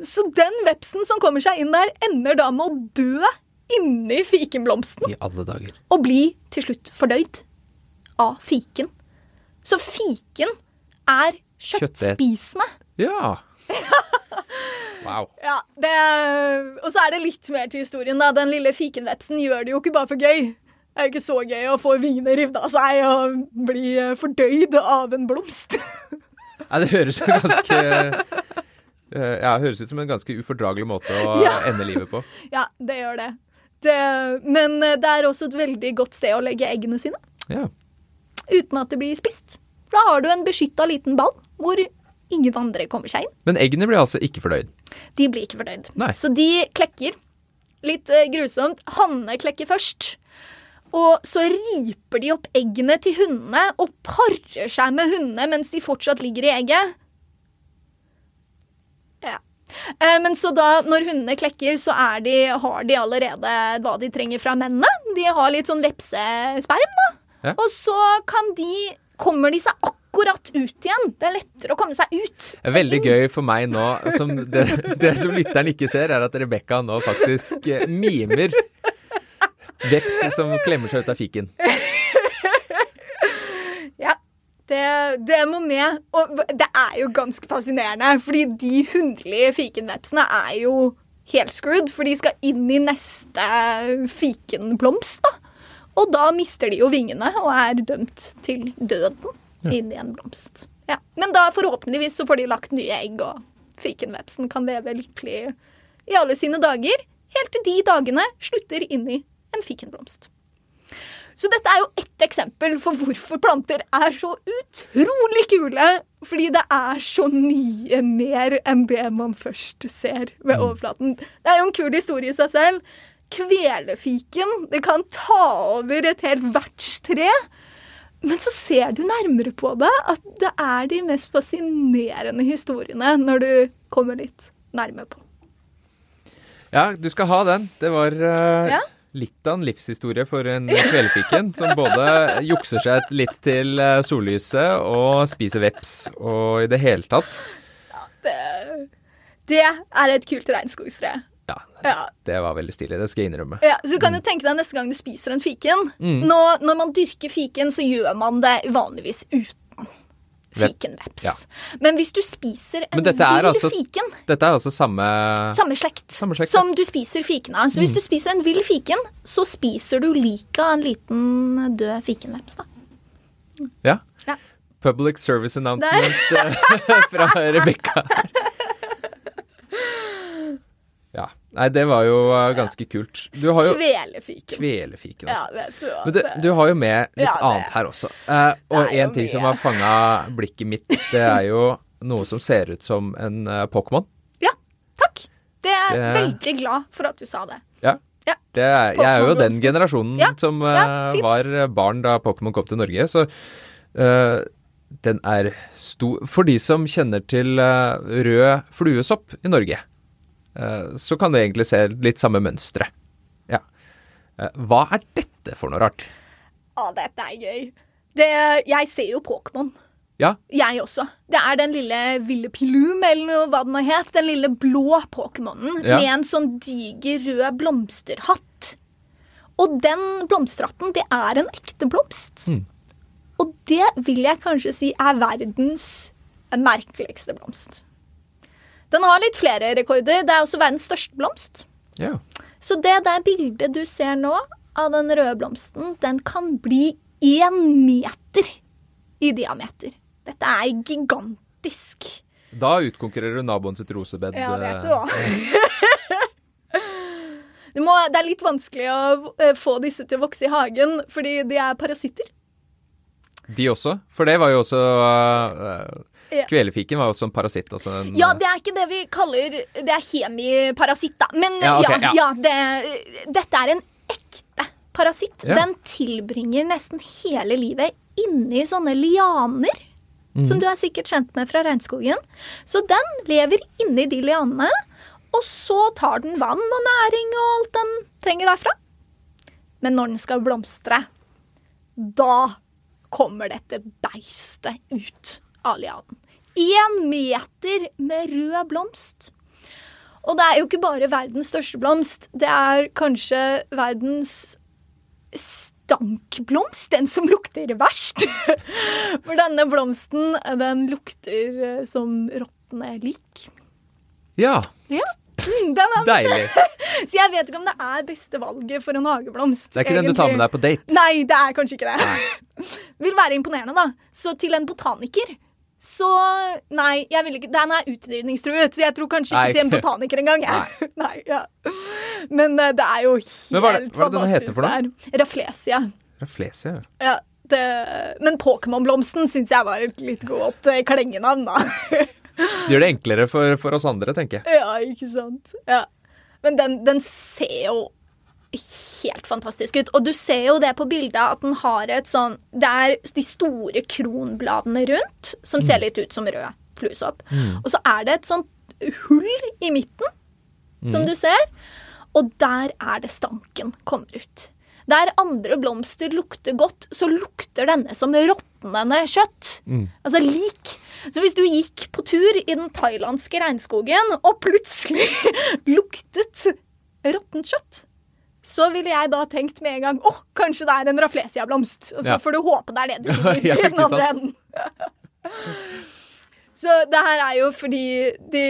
Så den vepsen som kommer seg inn der, ender da med å dø inni fikenblomsten I alle dager. og bli til slutt fordøyd av fiken. Så fiken er kjøttspisende. Ja. Wow. Ja, det, og så er det litt mer til historien. da. Den lille fikenvepsen gjør det jo ikke bare for gøy. Det er jo ikke så gøy å få vingene revet av seg og bli eh, fordøyd av en blomst. Nei, det høres jo ganske eh, Ja, det høres ut som en ganske ufordragelig måte å Ja. ende livet på. ja, det gjør det. det. Men eh, det er også et veldig godt sted å legge eggene sine, Ja. uten at det blir spist. Da har du en beskytta liten ball hvor ingen andre kommer seg inn. Men eggene blir altså ikke fordøyd. De blir ikke fordøyd. Nei. Så de klekker. Litt eh, grusomt. Hanne klekker først. Og så riper de opp eggene til hundene og parer seg med hundene mens de fortsatt ligger i egget. Ja. Eh, Men så da, når hundene klekker, så er de, har de allerede hva de trenger fra mennene. De har litt sånn vepsesperm, da. Ja. Og så kan de Kommer de seg akkurat ut igjen. Det er lettere å komme seg ut. Veldig gøy for meg nå som det, det som lytteren ikke ser, er at Rebekka nå faktisk eh, mimer veps som klemmer seg ut av fiken. Ja, det, det må med. Og det er jo ganske fascinerende, fordi de hundelige fikenvepsene er jo helt screwed, for de skal inn i neste fikenblomst, da. Og da mister de jo vingene og er dømt til døden inn i en blomst. Ja. Men da forhåpentligvis så får de lagt nye egg, og fikenvepsen kan leve lykkelig i alle sine dager, helt til de dagene slutter inn i en fikenblomst. Så dette er jo ett eksempel for hvorfor planter er så utrolig kule. Fordi det er så mye mer enn det man først ser ved overflaten. Det er jo en kul historie i seg selv. Kvelefiken det kan ta over et helt vertstre. Men så ser du nærmere på det at det er de mest fascinerende historiene når du kommer litt nærme på. Ja, du skal ha den. Det var uh, Ja. litt av en livshistorie for en kvelerfiken som både jukser seg litt til eh, sollyset og spiser veps og i det hele tatt. Det, det er et kult regnskogstre. Ja, Ja. det var veldig stilig. Det skal jeg innrømme. Ja, så du kan jo tenke deg neste gang du spiser en fiken. Nå, når man dyrker fiken, så gjør man det vanligvis uten Vep- fikenveps. ja. Men hvis du spiser en vill altså- fiken, Dette er altså samme samme slekt, Samme slekt, som du spiser fiken av. Så hvis du spiser en vill fiken, så spiser du like av en liten død fikenveps, da. Ja. Ja. Public service announcement eh, fra Rebekka her. Ja. Nei, det var jo eh, ganske kult. Du har jo Kvelefiken. Kvelefiken, Ja, det tror jeg. Men du, du har jo med litt Ja, annet her også. Eh, og en ting som har fanga blikket mitt, det er jo noe som ser ut som en uh, Pokémon. Ja, takk. Det er Det- veldig glad for at du sa det. Ja. Ja. Det jeg er jo den generasjonen Ja, som uh, var barn da Pokémon kom til Norge, så uh, den er stor For de som kjenner til rød fluesopp i Norge, så kan det egentlig se litt samme mønstre. Ja. Eh, hva er dette for noe rart? Å, dette er gøy. Det, jeg ser jo Pokémon. Ja, Jeg også. Det er den lille ville Pilum, eller hva den nå het. Den lille blå Pokémonen Ja. med en sånn diger rød blomsterhatt. Og den blomsterhatten, det er en ekte blomst. Mm. Og det vil jeg kanskje si er verdens merkeligste blomst. Den har litt flere rekorder. Det er også verdens største blomst. ja. Så det der bildet du ser nå av den røde blomsten, den kan bli én meter i diameter. Dette er gigantisk. Da utkonkurrerer du naboen sitt rosebed. Ja, vet du hva. Det, må, det er litt vanskelig å eh, få disse til å vokse i hagen, fordi de er parasitter. De også, for det var jo også eh, Ja. Kvelefiken var jo også en parasitt. Altså en, Ja, det er ikke det vi kaller Det er hemiparasitt, da. Men Ja, ja, ok, ja. det, dette er en ekte parasitt. Ja. Den tilbringer nesten hele livet inni sånne lianer. Mm. Som du er sikkert kjent med fra regnskogen. Så den lever inni de lianene. Og så tar den vann og næring og alt den trenger derfra. Men når den skal blomstre, da kommer dette beistet ut av lianen. Én meter med rød blomst. Og det er jo ikke bare verdens største blomst. Det er kanskje verdens stankblomst. Den som lukter verst. For denne blomsten, den lukter eh, som råtne lik. Ja, Ja. Mm, deilig. Så jeg vet ikke om det er beste valget for en hageblomst. Det er ikke den du tar med deg på date. Nei, det er kanskje ikke det. Vil være imponerende, da. Så til en botaniker så Nei, jeg vil ikke, den er utrydningstruet, så jeg tror kanskje ikke Nei, til en botaniker engang. Nei. Nei, ja. Men eh, det er jo helt fantastisk. hva er det- hva er det den heter for noe? Raflesia. Raflesia, ja. Det, men Pokémon-blomsten syns jeg var et litt godt eh, klengenavn, da. Det gjør det enklere for, for oss andre, tenker jeg. Ja, ikke sant. Ja. Men den, den ser jo helt fantastisk ut. Og du ser jo det på bildet at den har et sånn Det er de store kronbladene rundt som ser litt ut som rød fluesopp. Og så er det et sånt hull i midten, som du ser. Og der er det stanken kommer ut. Der andre blomster lukter godt, så lukter denne som råtnende kjøtt. Altså lik. Så hvis du gikk på tur i den thailandske regnskogen og plutselig luktet råttent kjøtt, så ville jeg da tenkt med en gang å, kanskje det er en raflesia-blomst. Og så Ja. får du håpe det er det du finner Ja, i den andre enden. Så det her er jo fordi de,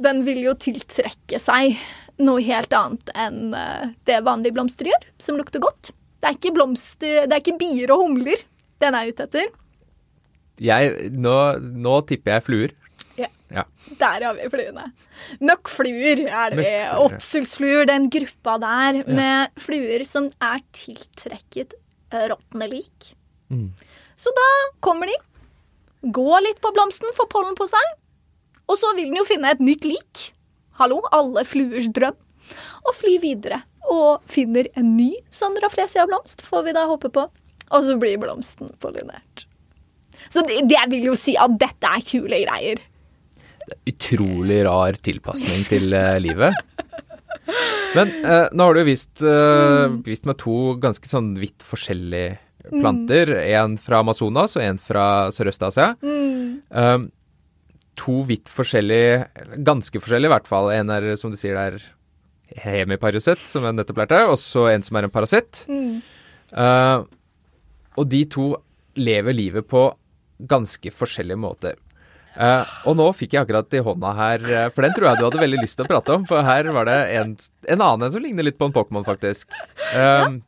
den vil jo tiltrekke seg noe helt annet enn eh, det vanlige blomster gjør, som lukter godt. Det er ikke blomster, det er ikke bier og humler den er ute etter. Jeg, nå, nå tipper jeg fluer. Ja. Ja. Der har vi fluene. Møkkfluer er det. Oppsulsfluer, den gruppa der med fluer som er tiltrekket råtne lik. Mm. Så da kommer de, går litt på blomsten, får pollen på seg, og så vil den jo finne et nytt lik. Hallo, alle fluers drøm. Og fly videre. Og finner en ny sånn raflesia-blomst, får vi da håpe på. Og så blir blomsten pollinert. Så det, det vil jo si at dette er kule greier. Utrolig rar tilpasning til eh, livet. Men eh, nå har du vist, eh, vist meg to ganske sånn vidt forskjellige planter. En fra Amazonas og en fra Sørøst-Asia. Um, to vidt forskjellige, ganske forskjellige i hvert fall. En er, som du sier, det er hemiparasitt, som jeg nettopp lærte, og så en som er en parasitt. Uh, og de to lever livet på ganske forskjellige måter. Eh, og nå fikk jeg akkurat i hånda her, eh, for den tror jeg du hadde veldig lyst til å prate om. For her var det en, en annen en som ligner litt på en Pokémon, faktisk. Um,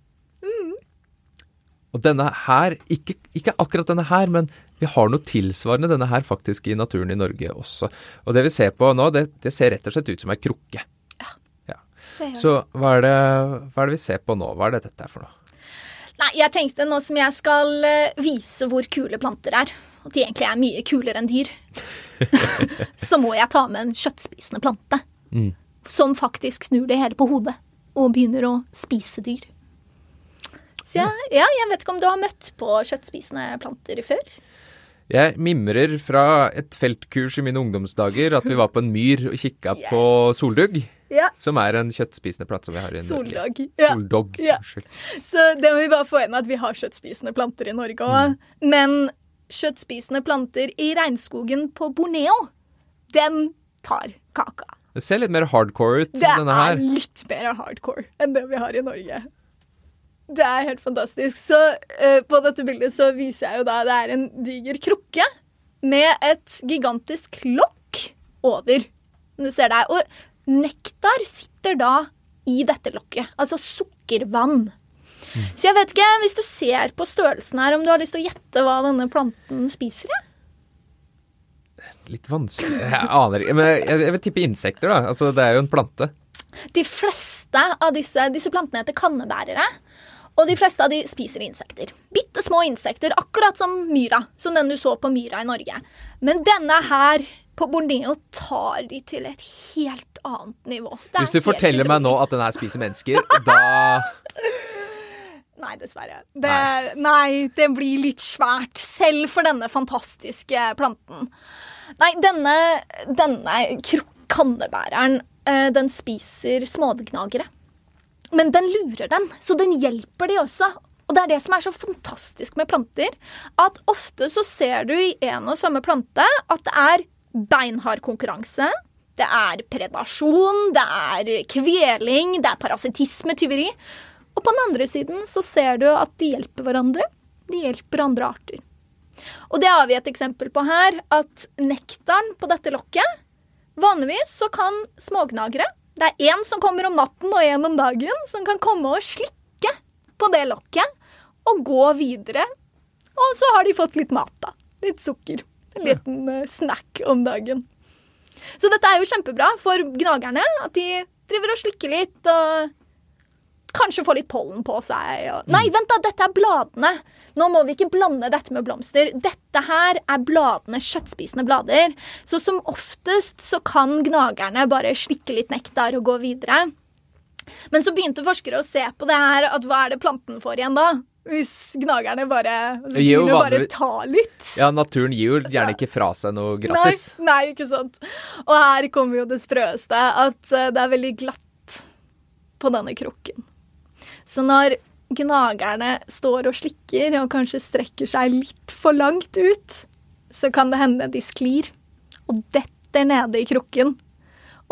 Og denne her, ikke, ikke akkurat denne her, men vi har noe tilsvarende denne her faktisk i naturen i Norge også. Og det vi ser på nå, det, det ser rett og slett ut som ei krukke. Ja. ja. Så hva er, det, hva er det vi ser på nå? Hva er det dette er for noe? Nei, jeg tenkte nå som jeg skal eh, vise hvor kule planter er, at de egentlig er mye kulere enn dyr, så må jeg ta med en kjøttspisende plante. Mm. Som faktisk snur det hele på hodet og begynner å spise dyr. Så jeg, ja, jeg vet ikke om du har møtt på kjøttspisende planter før? Jeg mimrer fra et feltkurs i mine ungdomsdager at vi var på en myr og kikka på soldugg, Ja. som er en kjøttspisende plante som vi har i Norge. Soldog. Ja. Soldog. Ja. Så det må vi bare få inn at vi har kjøttspisende planter i Norge òg. Men kjøttspisende planter i regnskogen på Borneo, den tar kaka. Det ser litt mer hardcore ut, Det denne her. er litt mer hardcore enn det vi har i Norge. Det er helt fantastisk. Så uh, på dette bildet så viser jeg jo da det er en diger krukke med et gigantisk lokk over. Du ser der. Og nektar sitter da i dette lokket. Altså sukkervann. Så jeg vet ikke, hvis du ser på størrelsen her, om du har lyst til å gjette hva denne planten spiser? Ja? Litt vanskelig Jeg aner ikke. Men jeg, jeg vil tippe insekter, da. Altså, det er jo en plante. De fleste av disse, disse plantene heter kannebærere. Og de fleste av de spiser insekter. Bitte små insekter, akkurat som myra. Som den du så på myra i Norge. Men denne her på Borneo tar de til et helt annet nivå. Hvis du forteller meg nå at den her spiser mennesker, da Nei, dessverre. Det, nei, det blir litt svært. Selv for denne fantastiske planten. Nei, denne, denne kannebæreren, eh, den spiser smågnagere. Men den lurer den, så den hjelper de også. Og det er det som er så fantastisk med planter, at ofte så ser du i en og samme plante at det er beinhard konkurranse. Det er predasjon, det er kveling, det er parasittisme, tyveri. Og på den andre siden så ser du at de hjelper hverandre. De hjelper andre arter. Og det har vi et eksempel på her, at nektaren på dette lokket Vanligvis så kan smågnagere Det er én som kommer om natten og én om dagen, som kan komme og slikke på det lokket og gå videre. Og så har de fått litt mat, da. Litt sukker. En liten eh, snack om dagen. Så dette er jo kjempebra for gnagerne, at de driver og slikker litt og kanskje få litt pollen på seg. Og... Nei, vent da, dette er bladene. Nå må vi ikke blande dette med blomster. Dette her er bladene, kjøttspisende blader. Så som oftest så kan gnagerne bare slikke litt nektar og gå videre. Men så begynte forskere å se på det her, at hva er det planten får igjen da? Hvis gnagerne bare, altså, jo bare tar litt. Ja, naturen gir jo gjerne ikke fra seg noe gratis. Nei, nei, ikke sant. Og her kommer jo det sprøeste, at eh, det er veldig glatt på denne krukken. Så når gnagerne står og slikker og kanskje strekker seg litt for langt ut, så kan det hende de sklir og detter nede i krukken.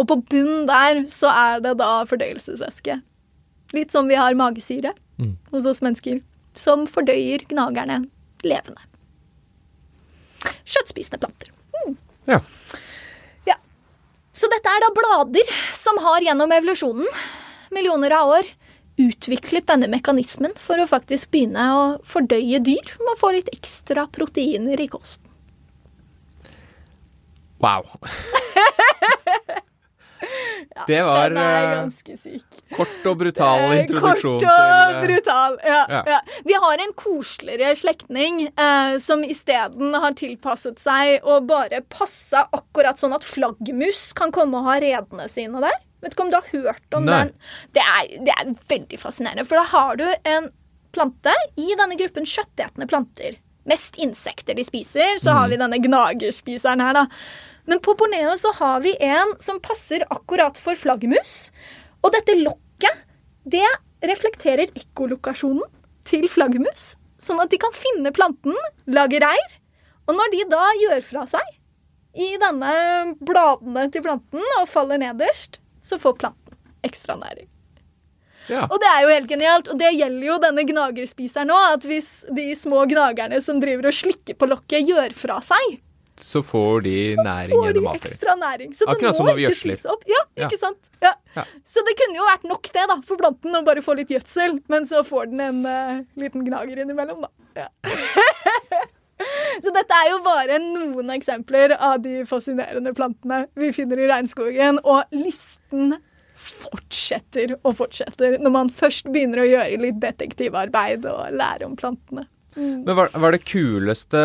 Og på bunnen der så er det da fordøyelsesvæske. Litt som vi har magesyre Mm. hos oss mennesker, som fordøyer gnagerne levende. Kjøttspisende planter. Ja. Ja. Så dette er da blader som har gjennom evolusjonen, millioner av år, utviklet denne mekanismen for å faktisk begynne å fordøye dyr med å få litt ekstra proteiner i kosten. Wow. det var eh, kort og brutal Eh, introduksjon Kort og til eh, brutal. Ja, ja. ja. Vi har en koseligere slektning eh, som isteden har tilpasset seg og bare passa akkurat sånn at flaggermus kan komme og ha redene sine der. Vet ikke om du har hørt om Nei. den? Det er, det er veldig fascinerende, for da har du en plante i denne gruppen kjøttetende planter. Mest insekter de spiser, så har vi denne gnagerspiseren her, da. Men på Borneo så har vi en som passer akkurat for flaggermus. Og dette lokket, det reflekterer ekkolokasjonen til flaggermus. Sånn at de kan finne planten, lage reir. Og når de da gjør fra seg i denne bladene til planten og faller nederst, så får planten ekstra næring. Ja. Og det er jo helt genialt, og det gjelder jo denne gnagerspiseren nå. At hvis de små gnagerne som driver og slikker på lokket, gjør fra seg, Så får de næring får gjennom avføring. ekstra næring. Så Akkurat som når vi gjødsler. Ja, Ja. ikke sant? Ja. Ja. Så det kunne jo vært nok det da, for planten å bare få litt gjødsel, men så får den en uh, liten gnager innimellom, da. Ja. så dette er jo bare noen eksempler av de fascinerende plantene vi finner i regnskogen, og listen fortsetter og fortsetter når man først begynner å gjøre litt detektivarbeid og lære om plantene. Men hva er det kuleste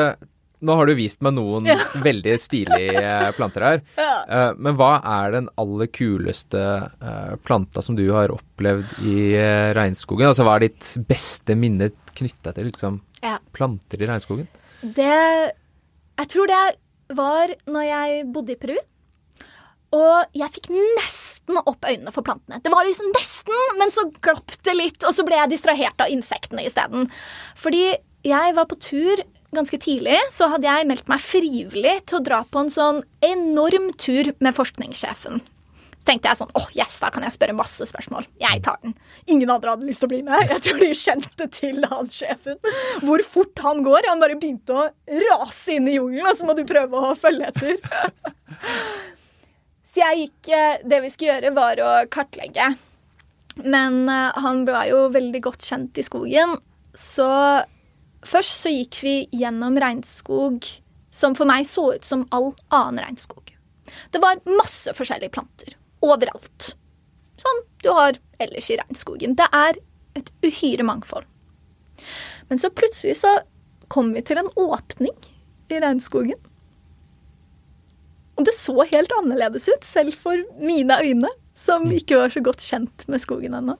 Nå har du vist meg noen veldig stilige eh, planter her. Ja. Eh, men hva er den aller kuleste eh, planta som du har opplevd i regnskogen? Altså hva er ditt beste minne knytta til liksom, Ja. planter i regnskogen? Det Jeg tror det var når jeg bodde i Peru. Og jeg fikk nesten opp øynene for plantene. Det var liksom nesten, men så glapp det litt, og så ble jeg distrahert av insektene isteden. Fordi jeg var på tur ganske tidlig, så hadde jeg meldt meg frivillig til å dra på en sånn enorm tur med forskningssjefen. Tenkte jeg sånn åh, yes, da kan jeg spørre masse spørsmål. Jeg tar den. Ingen andre hadde lyst til å bli med. Jeg tror de kjente til han sjefen. Hvor fort han går. Han bare begynte å rase inn i jungelen, og så må du prøve å følge etter. Så jeg gikk eh, Det vi skulle gjøre, var å kartlegge. Men eh, han ble jo veldig godt kjent i skogen, så først så gikk vi gjennom regnskog som for meg så ut som all annen regnskog. Det var masse forskjellige planter overalt. Sånn du har ellers i regnskogen. Det er et uhyre mangfold. Men så plutselig så kom vi til en åpning i regnskogen. Og det så helt annerledes ut, selv for mine øyne, som ikke var så godt kjent med skogen ennå.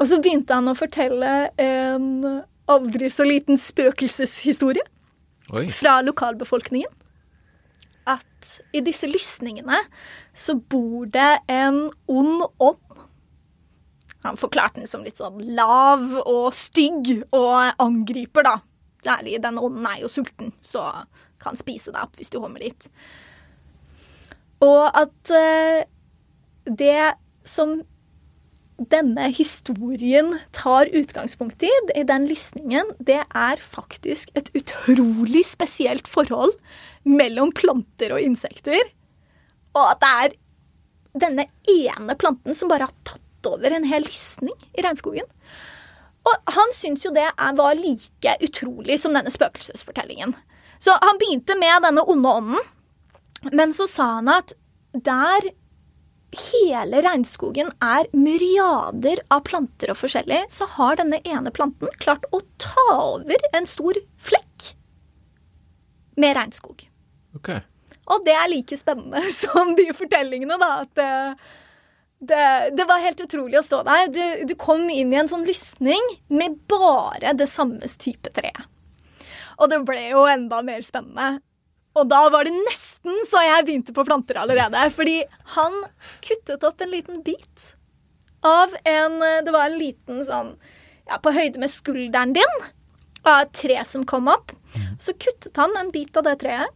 Og så begynte han å fortelle en aldri så liten spøkelseshistorie Oi. fra lokalbefolkningen. At i disse lysningene så bor det en ond ånd. Han forklarte den som litt sånn lav og stygg og angriper, da. Særlig den ånden er jo sulten, så kan spise deg opp hvis du kommer dit. Og at eh, det som denne historien tar utgangspunkt i, i den lysningen, det er faktisk et utrolig spesielt forhold mellom planter og insekter. Og at det er denne ene planten som bare har tatt over en hel lysning i regnskogen. Og han syntes jo det var like utrolig som denne spøkelsesfortellingen. Så han begynte med denne onde ånden, men så sa han at der hele regnskogen er myriader av planter og forskjellig, så har denne ene planten klart å ta over en stor flekk med regnskog. Ok. Og det er like spennende som de fortellingene, da. At det, det, det var helt utrolig å stå der. Du, du kom inn i en sånn lysning med bare det samme type treet. Og det ble jo enda mer spennende. Og da var det nesten så jeg begynte på planter allerede. Fordi han kuttet opp en liten bit av en Det var en liten sånn ja, på høyde med skulderen din av et tre som kom opp. Så kuttet han en bit av det treet.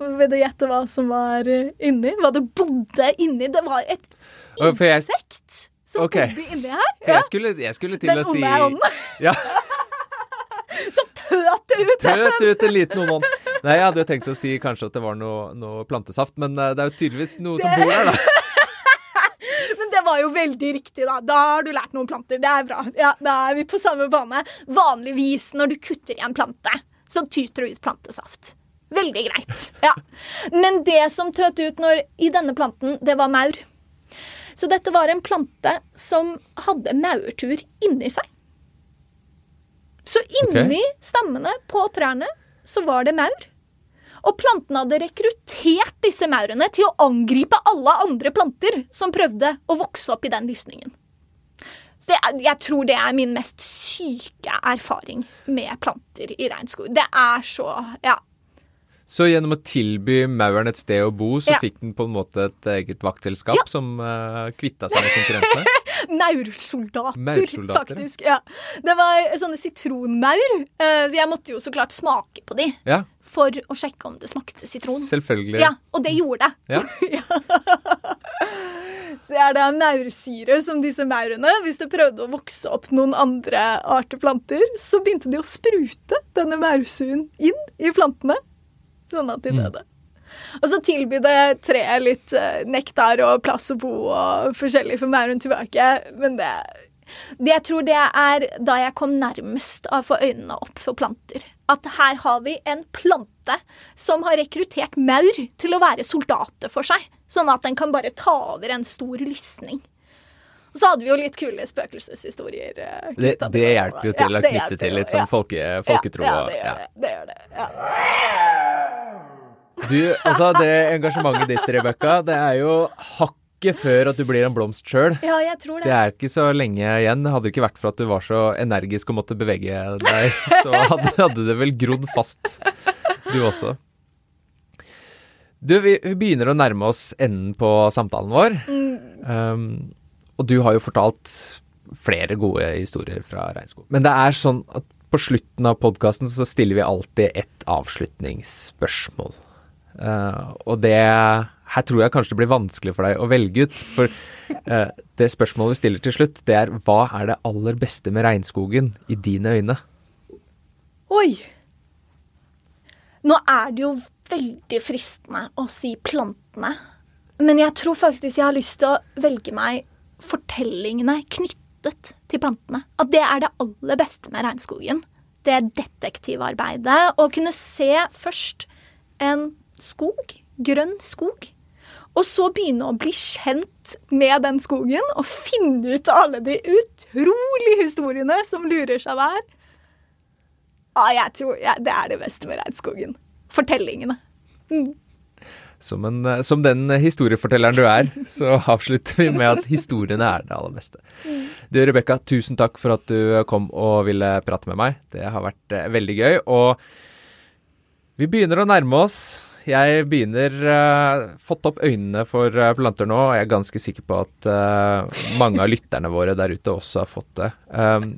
Vil du gjette hva som var eh, inni? Hva det bodde inni? Det var et Å, insekt som okay. bodde inni her. Ja. Jeg, skulle, jeg skulle til Den å si onde er ånden. Ja, Så tøt det ut! tøt ut en liten ond ånd. Nei, jeg hadde jo tenkt å si kanskje at det var noe, noe plantesaft, men eh, det er jo tydeligvis noe som bor der, da. var jo veldig riktig, da. Da har du lært noen planter. Det er bra. Ja, Da er vi på samme bane. Vanligvis når du kutter i en plante, så tyter det ut plantesaft. Veldig greit. Ja. Men det som tøt ut når, i denne planten, det var maur. Så dette var en plante som hadde maurtur inni seg. Så inni stammene på trærne så var det maur. Og planten hadde rekruttert disse maurene til å angripe alle andre planter som prøvde å vokse opp i den lysningen. Så det, er- jeg tror det er min mest syke erfaring med planter i regnskog. Det er så Ja. Så gjennom å tilby mauren et sted å bo, så Ja. fikk den på en måte et eget vaktselskap Ja. som uh, kvitta seg med konkurrentene? Maursoldater, Maursoldater, faktisk. Ja. Det var sånne sitronmaur, eh, så jeg måtte jo så klart smake på de Ja, for å sjekke om det smakte sitron. selvfølgelig. Ja, og det gjorde det. Ja. Så det er da maursyre som disse maurene, hvis det prøvde å vokse opp noen andre arter planter, så begynte de å sprute denne maursuren inn i plantene, sånn at de Mm. døde. Og så tilbød jeg treet litt eh, nektar og plass å bo og forskjellig for meg rundt tilbake, men det det jeg tror det er da jeg kom nærmest av å få øynene opp for planter. At her har vi en plante som har rekruttert maur til å være soldater for seg. Sånn at den kan bare ta over en stor lysning. Og så hadde vi jo litt kule spøkelseshistorier. eh, Det, det hjelper jo Ja, til å knytte til litt sånn ja. folke, folketro. Ja, ja, det gjør det. det, gjør det ja. Du, altså det engasjementet ditt, Rebekka, det er jo hakket før at du blir en blomst sjøl. ja, jeg tror Det det. er ikke så lenge igjen. Hadde det ikke vært for at du var så energisk og måtte bevege deg, så hadde, hadde det vel grodd fast, du også. Du, vi, vi begynner å nærme oss enden på samtalen vår. Um, og du har jo fortalt flere gode historier fra regnskog. Men det er sånn at på slutten av podkasten så stiller vi alltid et avslutningsspørsmål. Uh, og det Her tror jeg kanskje det blir vanskelig for deg å velge ut. For uh, det spørsmålet vi stiller til slutt, det er hva er det aller beste med regnskogen i dine øyne? Oi! Nå er det jo veldig fristende å si plantene. Men jeg tror faktisk jeg har lyst til å velge meg fortellingene knyttet til plantene. At det er det aller beste med regnskogen. Det detektivarbeidet. Å kunne se først en skog, grønn skog, og så begynne å bli kjent med den skogen og finne ut alle de utrolige historiene som lurer seg der. Ja, jeg tror ja, det er det beste med regnskogen. Fortellingene. Som, en, eh, som den historiefortelleren du er, så avslutter vi med at historiene er det aller beste. Du, Rebekka, tusen takk for at du kom og ville prate med meg. Det har vært eh, veldig gøy. Og vi begynner å nærme oss. Jeg begynner uh, fått opp øynene for eh, planter nå, og jeg er ganske sikker på at uh, mange av lytterne våre der ute også har fått det. Um,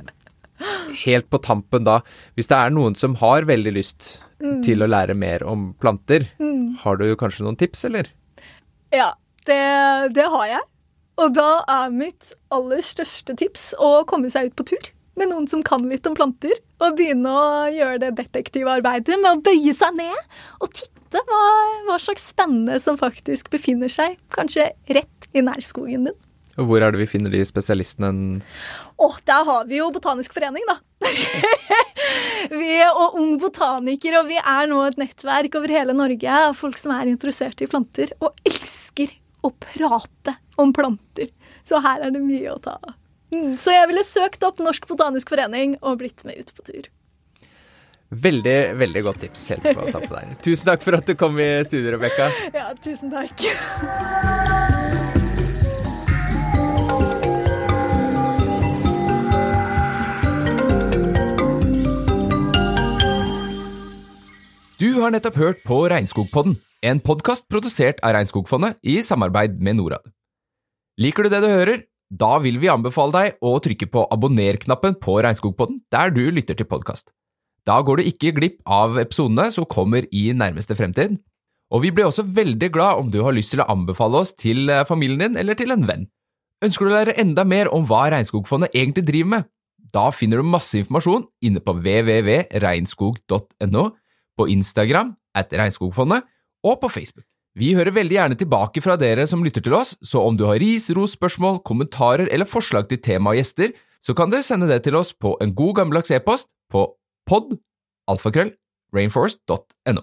helt på tampen da, hvis det er noen som har veldig lyst til å lære mer om planter, har du kanskje noen tips, eller? Ja, det, det har jeg. Og da er mitt aller største tips å komme seg ut på tur med noen som kan litt om planter, og begynne å gjøre det detektive arbeidet med å bøye seg ned og titte hva, hva slags spennende som faktisk befinner seg kanskje rett i nærskogen din. Og hvor er det vi finner de spesialistene? Å, der har vi jo Botanisk forening, da. vi og Ung botaniker, og vi er nå et nettverk over hele Norge av folk som er interessert i planter, og elsker å prate om planter. Så her er det mye å ta av. Mm, så jeg ville søkt opp Norsk botanisk forening og blitt med ut på tur. Veldig, veldig godt tips. Helt på å ta på deg. Tusen takk for at du kom i studio, Rebekka. Ja, tusen takk. Du har nettopp hørt på Regnskogpodden, en podkast produsert av Regnskogfondet i samarbeid med Norad. Liker du det du hører? Da vil vi anbefale deg å trykke på abonner-knappen på Regnskogpodden der du lytter til podkast. Da går du ikke glipp av episodene som kommer i nærmeste fremtid. Og vi blir også veldig glad om du har lyst til å anbefale oss til eh, familien din eller til en venn. Ønsker du å lære enda mer om hva Regnskogfondet egentlig driver med? Da finner du masse informasjon inne på www.regnskog.no, på Instagram at Regnskogfondet og på Facebook. Vi hører veldig gjerne tilbake fra dere som lytter til oss, så om du har ris, ros, spørsmål, kommentarer eller forslag til tema og gjester, så kan dere sende det til oss på en god gammeldags e-post på pod.alfakrøll.rainforest.no. alfakrøll rainforest.no.